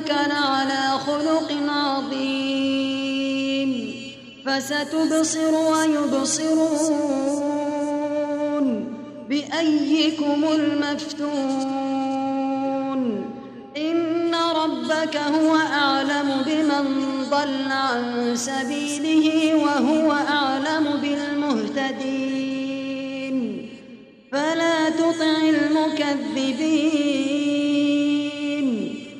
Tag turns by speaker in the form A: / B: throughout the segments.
A: وإنك لعلى خلق عظيم فستبصر ويبصرون بأيكم المفتون إن ربك هو أعلم بمن ضل عن سبيله وهو أعلم بالمهتدين فلا تطع المكذبين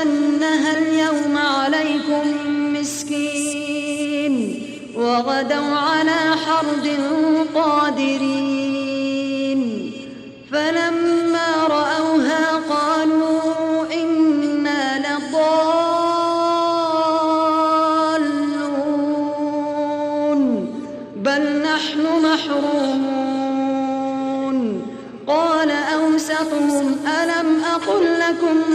A: يدخلنها اليوم عليكم مسكين وغدوا على حرد قادرين.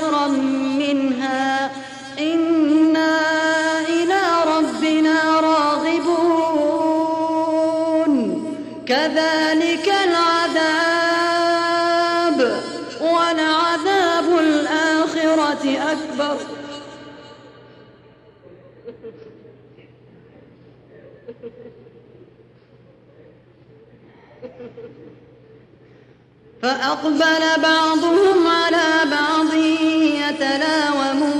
A: خيرا منها. إنا إلى ربنا راغبون. كذلك العذاب ولعذاب الآخرة أكبر. فأقبل بعضهم على بعض يتلاومون.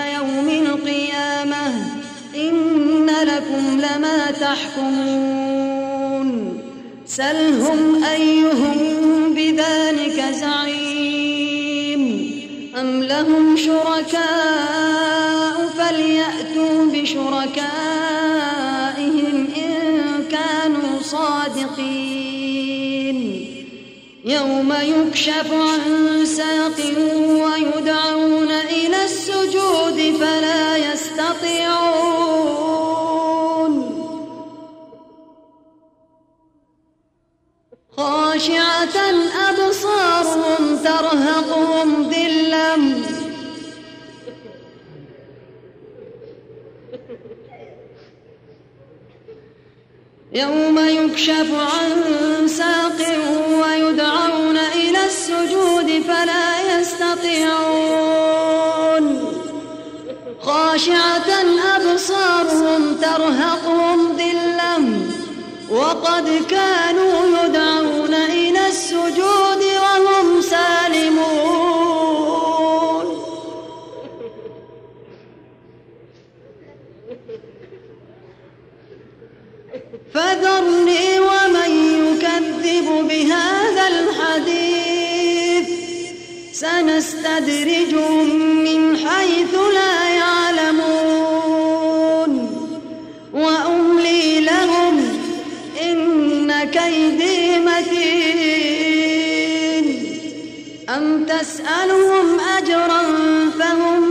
A: لكم لما تحكمون. سلهم أيهم بذلك زعيم. أم لهم شركاء فليأتوا بشركائهم إن كانوا صادقين. يوم يكشف عن ساق ويدعون إلى السجود فلا يستطيعون خاشعة أبصارهم ترهقهم ذلة. يوم يكشف عن ساق ويدعون إلى السجود فلا يستطيعون. خاشعة أبصارهم ترهقهم ذلة. وقد كانوا يدعون الحديث. سنستدرجهم من حيث لا يعلمون. وأملي لهم إن كيدي متين. أم تسألهم أجرا فهم